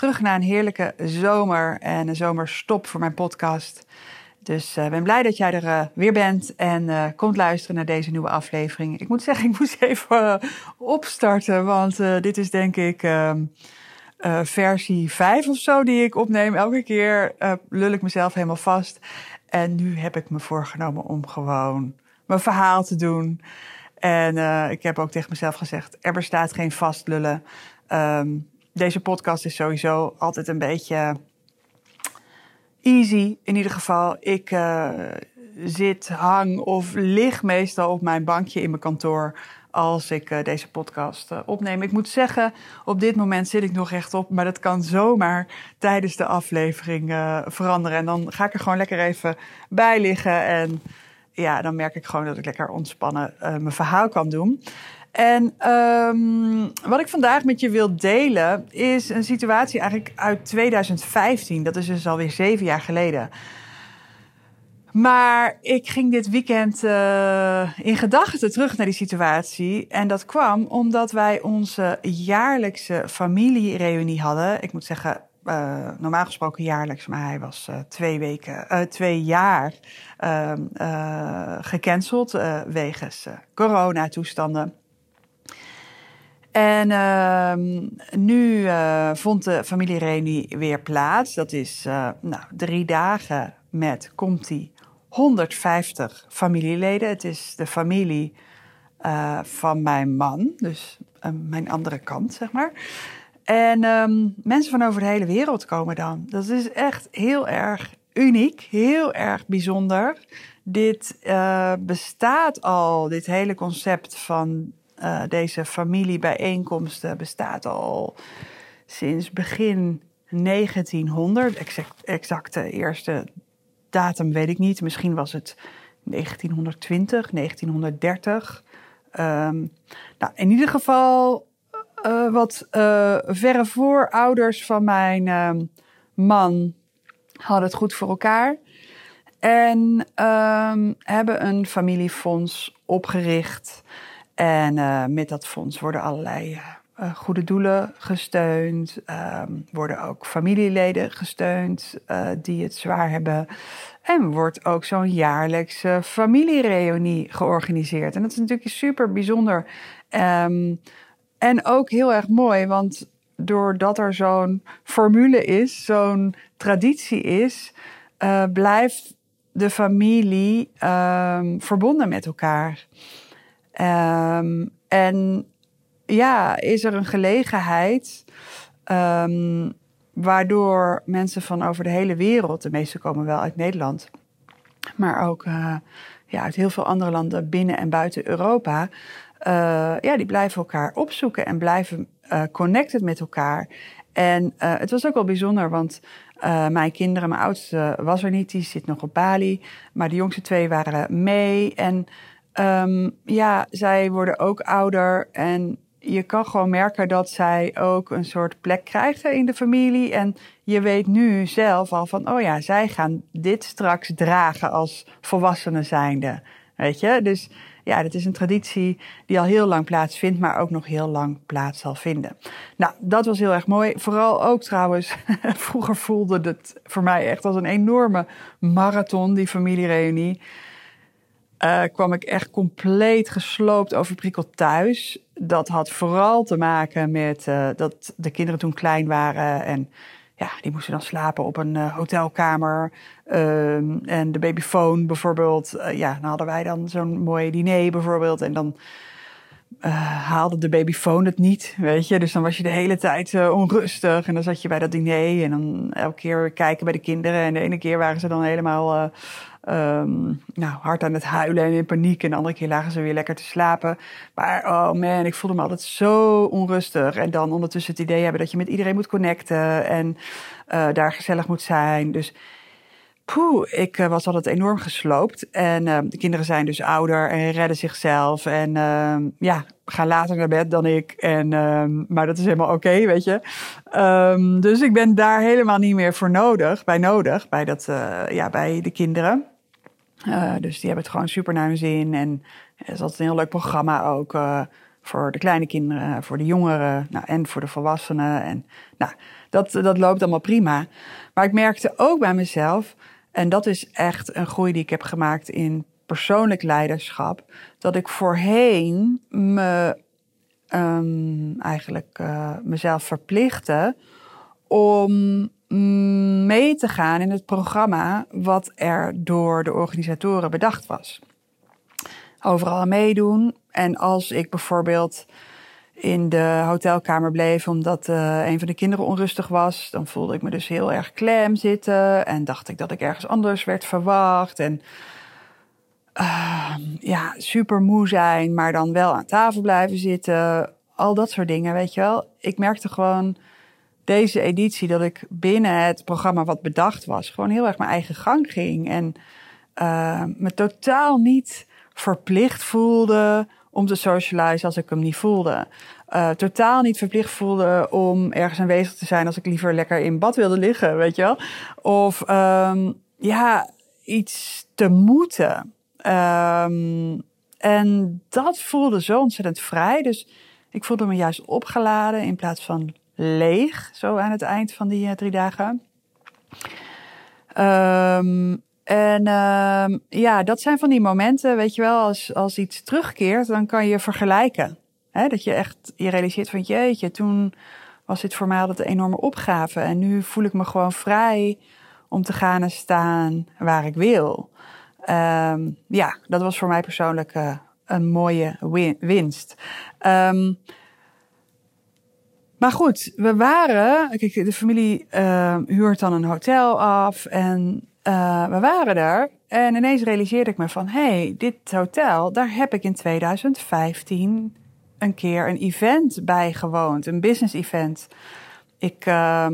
Terug naar een heerlijke zomer en een zomerstop voor mijn podcast. Dus ik ben blij dat jij er uh, weer bent en uh, komt luisteren naar deze nieuwe aflevering. Ik moet zeggen, ik moest even opstarten, want dit is denk ik ehm, versie 5 of zo die ik opneem. Elke keer lul ik mezelf helemaal vast. En nu heb ik me voorgenomen om gewoon mijn verhaal te doen. En ik heb ook tegen mezelf gezegd, er bestaat geen vast lullen. Um, deze podcast is sowieso altijd een beetje easy. In ieder geval, ik uh, zit, hang of lig meestal op mijn bankje in mijn kantoor als ik uh, deze podcast uh, opneem. Ik moet zeggen, op dit moment zit ik nog rechtop, maar dat kan zomaar tijdens de aflevering veranderen. En dan ga ik er gewoon lekker even bij liggen en ja, dan merk ik gewoon dat ik lekker ontspannen mijn verhaal kan doen. En um, wat ik vandaag met je wil delen is een situatie eigenlijk uit 2015. Dat is dus alweer zeven jaar geleden. Maar ik ging dit weekend uh, in gedachten terug naar die situatie. En dat kwam omdat wij onze jaarlijkse familiereunie hadden. Ik moet zeggen, uh, normaal gesproken jaarlijks, maar hij was uh, twee weken, twee jaar ehm, gecanceld wegens coronatoestanden. En uh, nu uh, vond de familiereunie weer plaats. Dat is uh, nou, drie dagen met, komt die, 150 familieleden. Het is de familie uh, van mijn man, dus mijn andere kant, zeg maar. En um, mensen van over de hele wereld komen dan. Dat is echt heel erg uniek, heel erg bijzonder. Dit bestaat al, dit hele concept van uh, deze familiebijeenkomsten bestaat al sinds begin 1900. Exact, exacte eerste datum weet ik niet. Misschien was het 1920, 1930. Um, nou, in ieder geval uh, wat verre voorouders van mijn uh, man hadden het goed voor elkaar. En um, hebben een familiefonds opgericht. En uh, met dat fonds worden allerlei uh, goede doelen gesteund. Um, worden ook familieleden gesteund die het zwaar hebben. En wordt ook zo'n jaarlijkse familiereunie georganiseerd. En dat is natuurlijk super bijzonder. Um, en ook heel erg mooi, want doordat er zo'n formule is, zo'n traditie is, blijft de familie um, verbonden met elkaar. Um, en ja, is er een gelegenheid um, waardoor mensen van over de hele wereld, de meeste komen wel uit Nederland, maar ook uh, ja, uit heel veel andere landen binnen en buiten Europa, uh, ja, die blijven elkaar opzoeken en blijven uh, connected met elkaar. En het was ook wel bijzonder, want mijn kinderen, mijn oudste was er niet, die zit nog op Bali. Maar de jongste twee waren mee. En Um, ja, zij worden ook ouder en je kan gewoon merken dat zij ook een soort plek krijgen in de familie. En je weet nu zelf al van, oh ja, zij gaan dit straks dragen als volwassenen zijnde. Weet je? Dus ja, dat is een traditie die al heel lang plaatsvindt, maar ook nog heel lang plaats zal vinden. Nou, dat was heel erg mooi. Vooral ook trouwens, vroeger voelde het voor mij echt als een enorme marathon, die familiereunie uh, kwam ik echt compleet gesloopt overprikkeld thuis. Dat had vooral te maken met uh, dat de kinderen toen klein waren en ja, die moesten dan slapen op een uh, hotelkamer. Ehm, en de babyfoon bijvoorbeeld. ja, dan hadden wij dan zo'n mooi diner bijvoorbeeld. En dan haalde de babyfoon het niet, weet je. Dus dan was je de hele tijd onrustig. En dan zat je bij dat diner en dan elke keer kijken bij de kinderen. En de ene keer waren ze dan helemaal ehm, nou, hard aan het huilen en in paniek. En de andere keer lagen ze weer lekker te slapen. Maar oh man, ik voelde me altijd zo onrustig. En dan ondertussen het idee hebben dat je met iedereen moet connecten en uh, daar gezellig moet zijn. Dus Poeh, ik uh, was altijd enorm gesloopt. En uh, de kinderen zijn dus ouder en redden zichzelf. En uh, ja, gaan later naar bed dan ik. En, ehm, maar dat is helemaal oké, weet je. Um, dus ik ben daar helemaal niet meer voor nodig, bij nodig, bij, dat, ja, bij de kinderen. Dus die hebben het gewoon super naar hun zin. En het is altijd een heel leuk programma ook voor de kleine kinderen, voor de jongeren nou, en voor de volwassenen. En nou, dat, dat loopt allemaal prima. Maar ik merkte ook bij mezelf en dat is echt een groei die ik heb gemaakt in persoonlijk leiderschap. Dat ik voorheen me um, eigenlijk uh, mezelf verplichtte om mee te gaan in het programma wat er door de organisatoren bedacht was. Overal meedoen. En als ik bijvoorbeeld in de hotelkamer bleef omdat uh, een van de kinderen onrustig was, dan voelde ik me dus heel erg klem zitten en dacht ik dat ik ergens anders werd verwacht. En uh, ja, super moe zijn, maar dan wel aan tafel blijven zitten. Al dat soort dingen, weet je wel. Ik merkte gewoon deze editie dat ik binnen het programma wat bedacht was, gewoon heel erg mijn eigen gang ging. En uh, me totaal niet verplicht voelde om te socializen als ik hem niet voelde. Uh, totaal niet verplicht voelde om ergens aanwezig te zijn als ik liever lekker in bad wilde liggen, weet je wel. Of um, ja, iets te moeten. Um, en dat voelde zo ontzettend vrij. Dus ik voelde me juist opgeladen in plaats van leeg, zo aan het eind van die uh, drie dagen. Um, en uh, ja, dat zijn van die momenten, weet je wel, als, als iets terugkeert, dan kan je vergelijken. Dat je echt, je realiseert van jeetje, toen was dit voor mij altijd een enorme opgave. En nu voel ik me gewoon vrij om te gaan en staan waar ik wil. Um, ja, dat was voor mij persoonlijk uh, een mooie win winst. Maar goed, we waren, kijk, de familie uh, huurt dan een hotel af en uh, we waren daar en ineens realiseerde ik me van... hé, hey, dit hotel, daar heb ik in 2015 een keer een event bij gewoond. Een business event. Ik uh,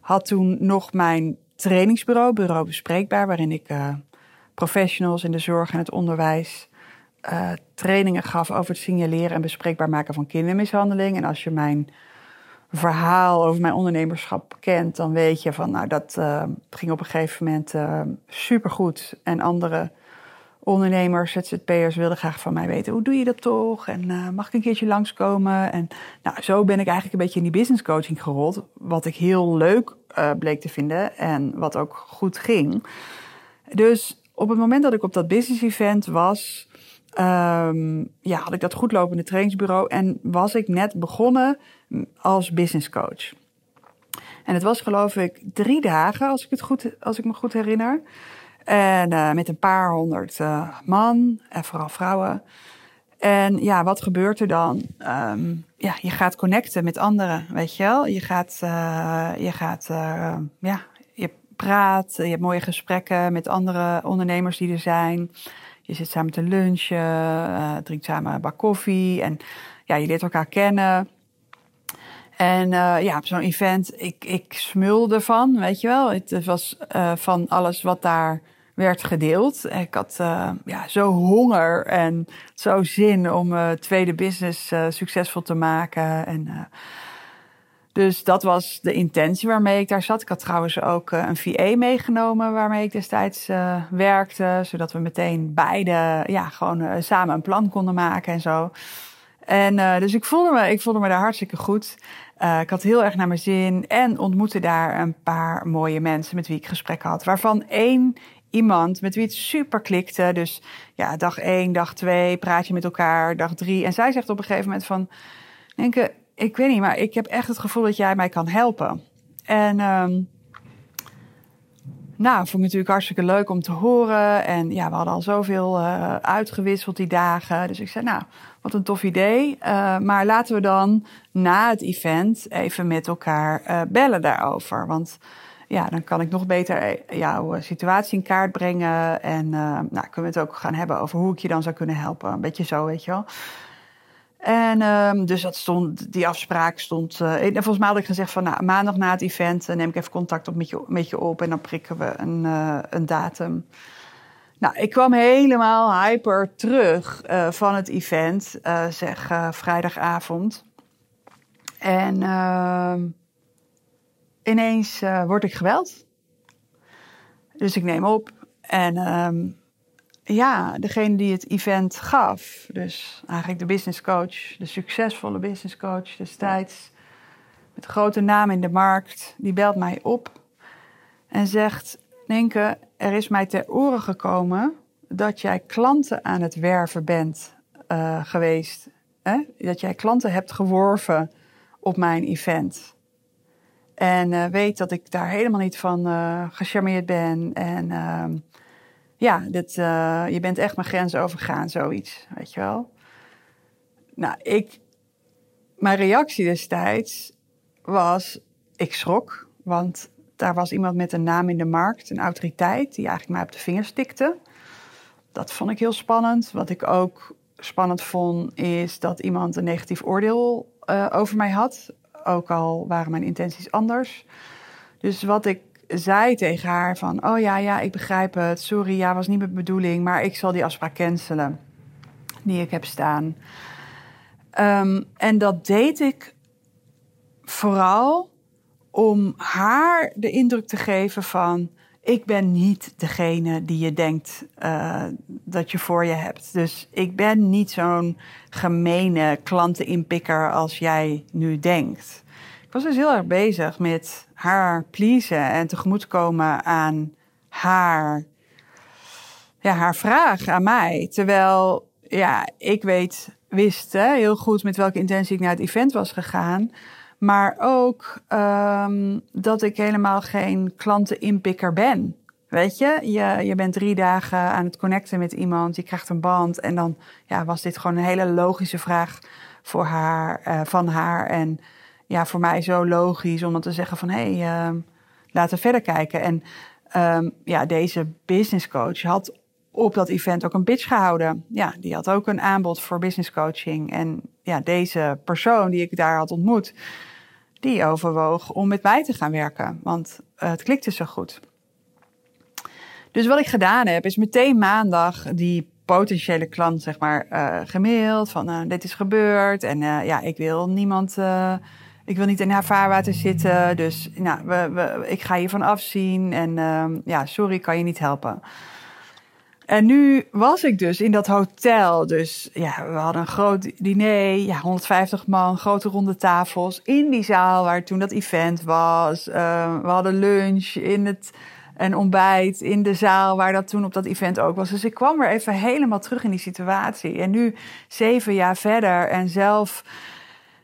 had toen nog mijn trainingsbureau, Bureau Bespreekbaar... waarin ik uh, professionals in de zorg en het onderwijs... Uh, trainingen gaf over het signaleren en bespreekbaar maken van kindermishandeling. En als je mijn verhaal over mijn ondernemerschap kent, dan weet je van, nou, dat uh, ging op een gegeven moment uh, supergoed. En andere ondernemers, ZZP'ers, wilden graag van mij weten, hoe doe je dat toch? En mag ik een keertje langskomen? En nou, zo ben ik eigenlijk een beetje in die business coaching gerold, wat ik heel leuk bleek te vinden en wat ook goed ging. Dus op het moment dat ik op dat business event was, um, ja, had ik dat goedlopende trainingsbureau en was ik net begonnen als business coach. En het was geloof ik drie dagen, als ik, het goed, als ik me goed herinner. En uh, met een paar honderd uh, man en vooral vrouwen. En ja, wat gebeurt er dan? Um, ja, je gaat connecten met anderen, weet je wel. Je gaat, uh, je gaat, ja, je praat, je hebt mooie gesprekken met andere ondernemers die er zijn. Je zit samen te lunchen, drinkt samen een bak koffie en ja, je leert elkaar kennen. En uh, ja, op zo'n event, ik, ik smulde van, weet je wel. Het was uh, van alles wat daar werd gedeeld. Ik had uh, ja, zo honger en zo zin om mijn tweede business succesvol te maken. En, dus dat was de intentie waarmee ik daar zat. Ik had trouwens ook een VA meegenomen waarmee ik destijds werkte. Zodat we meteen beide ja, gewoon samen een plan konden maken en zo. En dus ik voelde, me, ik voelde me daar hartstikke goed. Ik had heel erg naar mijn zin en ontmoette daar een paar mooie mensen met wie ik gesprekken had. Waarvan één iemand met wie het super klikte. Dus ja, dag één, dag twee praat je met elkaar, dag drie. En zij zegt op een gegeven moment van, denk ik weet niet, maar ik heb echt het gevoel dat jij mij kan helpen. En um, nou, vond ik natuurlijk hartstikke leuk om te horen. En ja, we hadden al zoveel uh, uitgewisseld die dagen. Dus ik zei, nou, wat een tof idee. Uh, maar laten we dan na het event even met elkaar uh, bellen daarover. Want ja, dan kan ik nog beter eh, jouw situatie in kaart brengen. En nou, kunnen we het ook gaan hebben over hoe ik je dan zou kunnen helpen. Een beetje zo, weet je wel. En um, dus dat stond, die afspraak stond. Uh, en volgens mij had ik gezegd van nou, maandag na het event neem ik even contact op met, je, met je op en dan prikken we een, uh, een datum. Nou, ik kwam helemaal hyper terug van het event, zeg vrijdagavond. En ehm, ineens word ik geweld. Dus ik neem op en um, ja, degene die het event gaf, dus eigenlijk de business coach, de succesvolle business coach destijds, met grote naam in de markt, die belt mij op en zegt: Nenke, er is mij ter oren gekomen dat jij klanten aan het werven bent uh, geweest. Hè? Dat jij klanten hebt geworven op mijn event. En uh, weet dat ik daar helemaal niet van uh, gecharmeerd ben. En ehm, ja, dit, uh, je bent echt mijn grens overgaan, zoiets, weet je wel. Nou, ik, mijn reactie destijds was, ik schrok, want daar was iemand met een naam in de markt, een autoriteit, die eigenlijk mij op de vingers tikte. Dat vond ik heel spannend. Wat ik ook spannend vond, is dat iemand een negatief oordeel uh, over mij had. Ook al waren mijn intenties anders. Dus wat ik zei tegen haar van... oh ja, ja, ik begrijp het. Sorry, ja, was niet mijn bedoeling. Maar ik zal die afspraak cancelen die ik heb staan. Um, en dat deed ik vooral om haar de indruk te geven van... ik ben niet degene die je denkt uh, dat je voor je hebt. Dus ik ben niet zo'n gemene klanteninpikker als jij nu denkt. Ik was dus heel erg bezig met haar pleasen en tegemoetkomen aan haar, ja, haar vraag aan mij. Terwijl, ja, ik weet, wist hè, heel goed met welke intentie ik naar het event was gegaan. Maar ook um, dat ik helemaal geen klanteninpikker ben. Weet je? je, je bent drie dagen aan het connecten met iemand, je krijgt een band. En dan ja, was dit gewoon een hele logische vraag voor haar, uh, van haar. En ja, voor mij zo logisch om dan te zeggen van hé, hey, uh, laten we verder kijken. En um, ja, deze business coach had op dat event ook een pitch gehouden. Ja, die had ook een aanbod voor business coaching. En ja, deze persoon die ik daar had ontmoet, die overwoog om met mij te gaan werken. Want uh, het klikte zo goed. Dus wat ik gedaan heb, is meteen maandag die potentiële klant, zeg maar, uh, gemaild van uh, dit is gebeurd. En ja, ik wil niemand ik wil niet in haar vaarwater zitten. Dus nou, we, ik ga hiervan afzien. En uh, ja, sorry, kan je niet helpen. En nu was ik dus in dat hotel. Dus ja, we hadden een groot diner. Ja, 150 man, grote ronde tafels. In die zaal waar toen dat event was. Uh, we hadden lunch in het, en ontbijt in de zaal waar dat toen op dat event ook was. Dus ik kwam weer even helemaal terug in die situatie. En nu, zeven jaar verder en zelf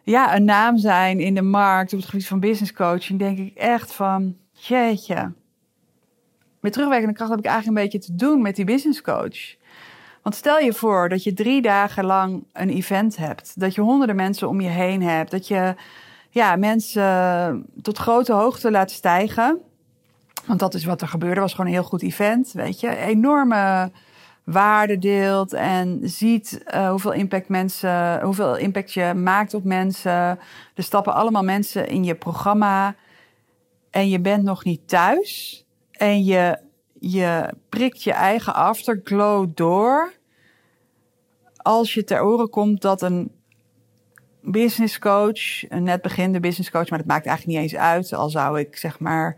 ja, een naam zijn in de markt op het gebied van business coaching, denk ik echt van, jeetje. Met terugwerkende kracht heb ik eigenlijk een beetje te doen met die business coach. Want stel je voor dat je drie dagen lang een event hebt, dat je honderden mensen om je heen hebt, dat je ja, mensen tot grote hoogte laat stijgen. Want dat is wat er gebeurde, was gewoon een heel goed event, weet je. Enorme waarde deelt en ziet uh, hoeveel impact mensen, hoeveel impact je maakt op mensen. Er stappen allemaal mensen in je programma. En je bent nog niet thuis. En je, je prikt je eigen afterglow door. Als je ter oren komt dat een business coach, een net beginde business coach, maar dat maakt eigenlijk niet eens uit, al zou ik zeg maar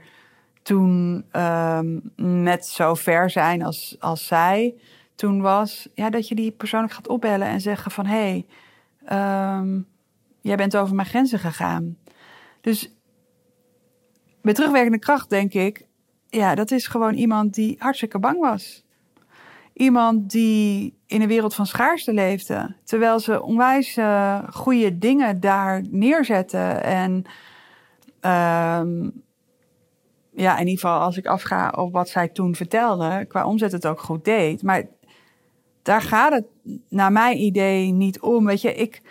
toen um, net zo ver zijn als, als zij toen was, ja, dat je die persoonlijk gaat opbellen en zeggen van hé, hey, um, jij bent over mijn grenzen gegaan. Dus met terugwerkende kracht denk ik, ja, dat is gewoon iemand die hartstikke bang was. Iemand die in een wereld van schaarste leefde, terwijl ze onwijs uh, goede dingen daar neerzetten. En um, ja, in ieder geval als ik afga op wat zij toen vertelde, qua omzet het ook goed deed. Maar daar gaat het naar mijn idee niet om. Weet je, ik,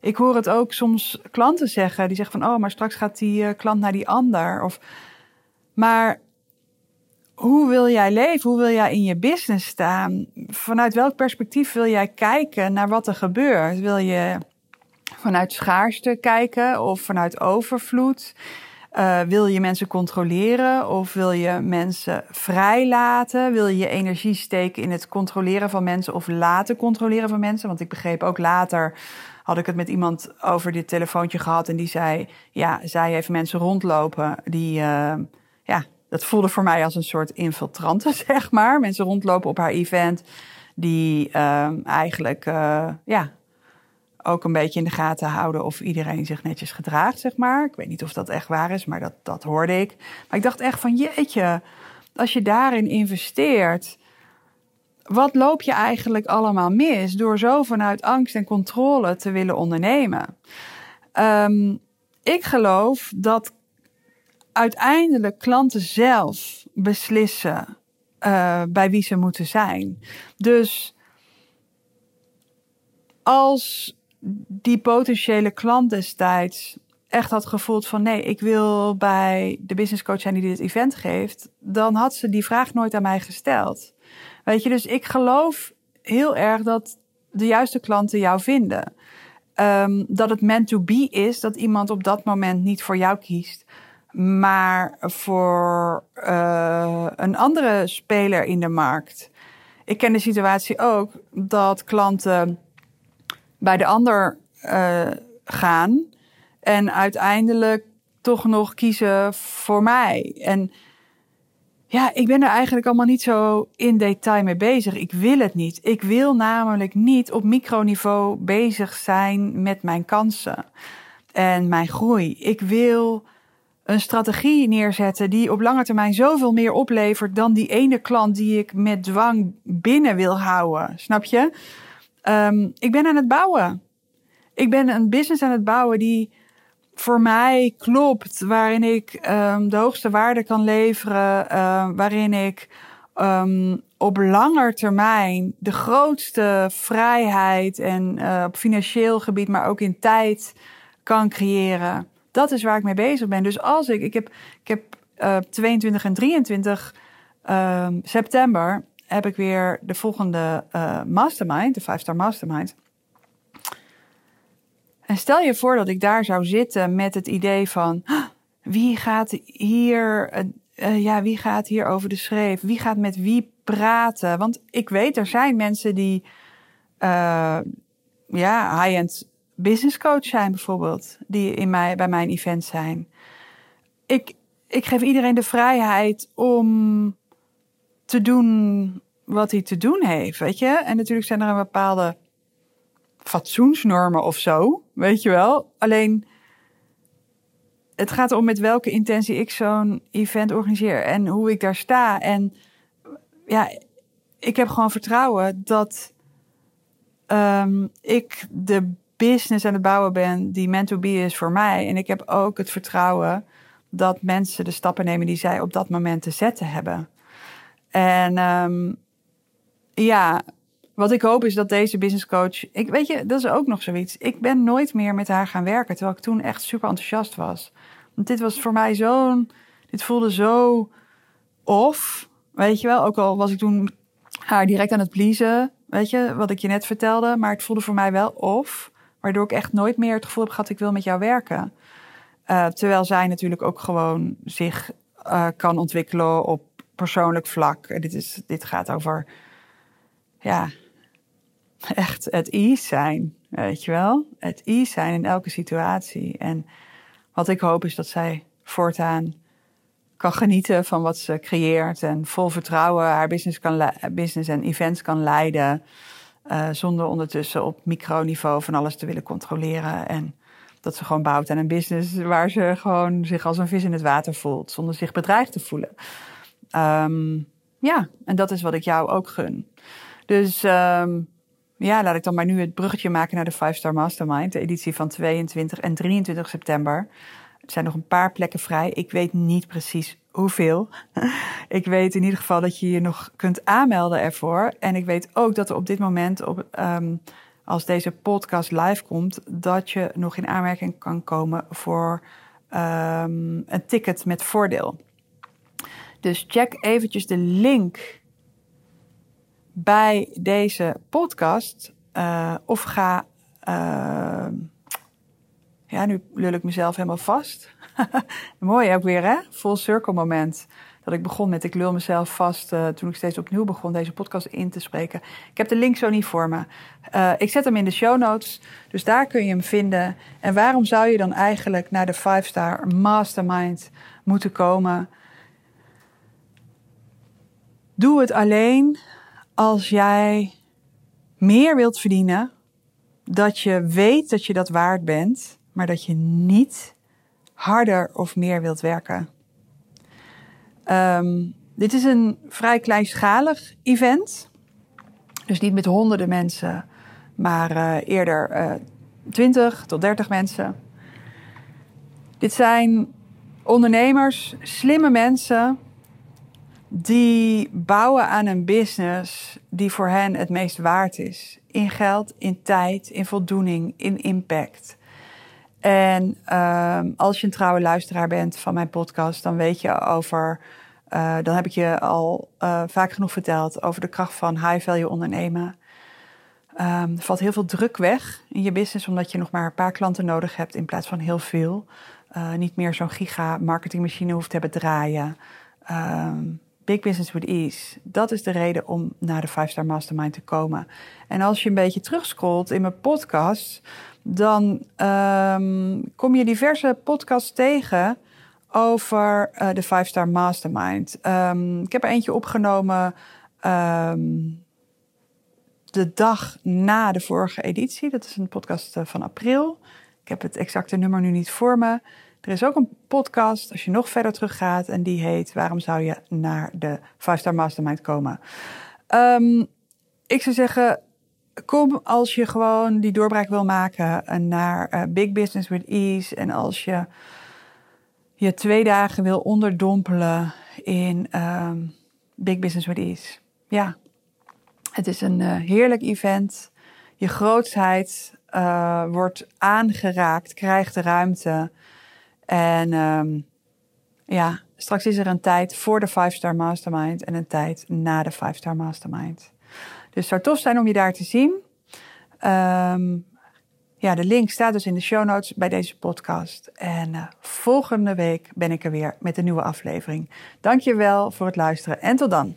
ik hoor het ook soms klanten zeggen. Die zeggen van, oh, maar straks gaat die uh, klant naar die ander. Of Maar hoe wil jij leven? Hoe wil jij in je business staan? Vanuit welk perspectief wil jij kijken naar wat er gebeurt? Wil je vanuit schaarste kijken of vanuit overvloed? Uh, wil je mensen controleren of wil je mensen vrijlaten? Wil je je energie steken in het controleren van mensen of laten controleren van mensen? Want ik begreep ook later, had ik het met iemand over dit telefoontje gehad en die zei: Ja, zij heeft mensen rondlopen die, uh, ja, dat voelde voor mij als een soort infiltrante, zeg maar. Mensen rondlopen op haar event die uh, eigenlijk, ja, ook een beetje in de gaten houden of iedereen zich netjes gedraagt, zeg maar. Ik weet niet of dat echt waar is, maar dat, dat hoorde ik. Maar ik dacht echt van, jeetje, als je daarin investeert, wat loop je eigenlijk allemaal mis door zo vanuit angst en controle te willen ondernemen? Um, ik geloof dat uiteindelijk klanten zelf beslissen uh, bij wie ze moeten zijn. Dus als die potentiële klant destijds echt had gevoeld van nee, ik wil bij de business coach zijn die dit event geeft, dan had ze die vraag nooit aan mij gesteld. Weet je, dus ik geloof heel erg dat de juiste klanten jou vinden. Um, dat het meant to be is dat iemand op dat moment niet voor jou kiest, maar voor uh, een andere speler in de markt. Ik ken de situatie ook dat klanten bij de ander uh, gaan. En uiteindelijk toch nog kiezen voor mij. En ja, ik ben er eigenlijk allemaal niet zo in detail mee bezig. Ik wil het niet. Ik wil namelijk niet op microniveau bezig zijn met mijn kansen en mijn groei. Ik wil een strategie neerzetten die op lange termijn zoveel meer oplevert dan die ene klant die ik met dwang binnen wil houden. Snap je? Um, ik ben aan het bouwen. Ik ben een business aan het bouwen die voor mij klopt, waarin ik um, de hoogste waarde kan leveren, uh, waarin ik um, op langer termijn de grootste vrijheid en uh, op financieel gebied, maar ook in tijd kan creëren. Dat is waar ik mee bezig ben. Dus als ik, ik heb, ik heb uh, 22 en 23 september heb ik weer de volgende uh, mastermind, de 5-star mastermind. En stel je voor dat ik daar zou zitten met het idee van wie gaat hier, uh, ja, wie gaat hier over de schreef? Wie gaat met wie praten? Want ik weet, er zijn mensen die ja, high-end business coach zijn bijvoorbeeld, die in mij, bij mijn event zijn. Ik, ik geef iedereen de vrijheid om te doen wat hij te doen heeft, weet je. En natuurlijk zijn er een bepaalde fatsoensnormen of zo, weet je wel. Alleen, het gaat om met welke intentie ik zo'n event organiseer en hoe ik daar sta. En ja, ik heb gewoon vertrouwen dat um, ik de business aan het bouwen ben die meant to be is voor mij. En ik heb ook het vertrouwen dat mensen de stappen nemen die zij op dat moment te zetten hebben. En um, ja, wat ik hoop is dat deze business coach. Ik, weet je, dat is ook nog zoiets. Ik ben nooit meer met haar gaan werken. Terwijl ik toen echt super enthousiast was. Want dit was voor mij zo'n. Dit voelde zo off. Weet je wel, ook al was ik toen haar direct aan het pleasen. Weet je, wat ik je net vertelde. Maar het voelde voor mij wel off. Waardoor ik echt nooit meer het gevoel heb gehad: ik wil met jou werken. Uh, terwijl zij natuurlijk ook gewoon zich uh, kan ontwikkelen op persoonlijk vlak. Dit, is, dit gaat over ja, echt het ease zijn, weet je wel? Het ease zijn in elke situatie. En wat ik hoop is dat zij voortaan kan genieten van wat ze creëert en vol vertrouwen haar business, kan business en events kan leiden. Uh, zonder ondertussen op microniveau van alles te willen controleren. En dat ze gewoon bouwt aan een business waar ze gewoon zich als een vis in het water voelt, zonder zich bedreigd te voelen. Um, ja, en dat is wat ik jou ook gun. Dus um, ja, laat ik dan maar nu het bruggetje maken naar de 5 Star Mastermind, de editie van 22 en 23 september. Er zijn nog een paar plekken vrij. Ik weet niet precies hoeveel. ik weet in ieder geval dat je je nog kunt aanmelden ervoor. En ik weet ook dat er op dit moment, op, um, als deze podcast live komt, dat je nog in aanmerking kan komen voor een ticket met voordeel. Dus check eventjes de link bij deze podcast. Uh, of ga. Uh, ja, nu lul ik mezelf helemaal vast. Mooi ook weer, hè? Full circle moment. Dat ik begon met ik lul mezelf vast uh, toen ik steeds opnieuw begon deze podcast in te spreken. Ik heb de link zo niet voor me. ik zet hem in de show notes, dus daar kun je hem vinden. En waarom zou je dan eigenlijk naar de 5-star mastermind moeten komen? Doe het alleen als jij meer wilt verdienen, dat je weet dat je dat waard bent, maar dat je niet harder of meer wilt werken. Um, dit is een vrij kleinschalig event. Dus niet met honderden mensen, maar uh, eerder uh, 20 tot 30 mensen. Dit zijn ondernemers, slimme mensen die bouwen aan een business die voor hen het meest waard is. In geld, in tijd, in voldoening, in impact. En uh, als je een trouwe luisteraar bent van mijn podcast, dan weet je over. Uh, dan heb ik je al uh, vaak genoeg verteld over de kracht van high value ondernemen. Um, er valt heel veel druk weg in je business, omdat je nog maar een paar klanten nodig hebt in plaats van heel veel. Uh, niet meer zo'n giga marketingmachine hoeft te hebben draaien. Um, Big Business with Ease. Dat is de reden om naar de 5-star Mastermind te komen. En als je een beetje terugscrollt in mijn podcast, dan um, kom je diverse podcasts tegen over uh, de 5-star Mastermind. Um, ik heb er eentje opgenomen um, de dag na de vorige editie. Dat is een podcast uh, van april. Ik heb het exacte nummer nu niet voor me. Er is ook een podcast als je nog verder teruggaat en die heet Waarom zou je naar de 5-star Mastermind komen? Um, ik zou zeggen, kom als je gewoon die doorbraak wil maken naar uh, Big Business with Ease en als je je twee dagen wil onderdompelen in um, Big Business with Ease. Ja, het is een uh, heerlijk event. Je grootsheid uh, wordt aangeraakt, krijgt ruimte. En um, ja, straks is er een tijd voor de 5-star mastermind en een tijd na de 5-star mastermind. Dus het zou tof zijn om je daar te zien. Um, ja, de link staat dus in de show notes bij deze podcast. En uh, volgende week ben ik er weer met een nieuwe aflevering. Dankjewel voor het luisteren en tot dan.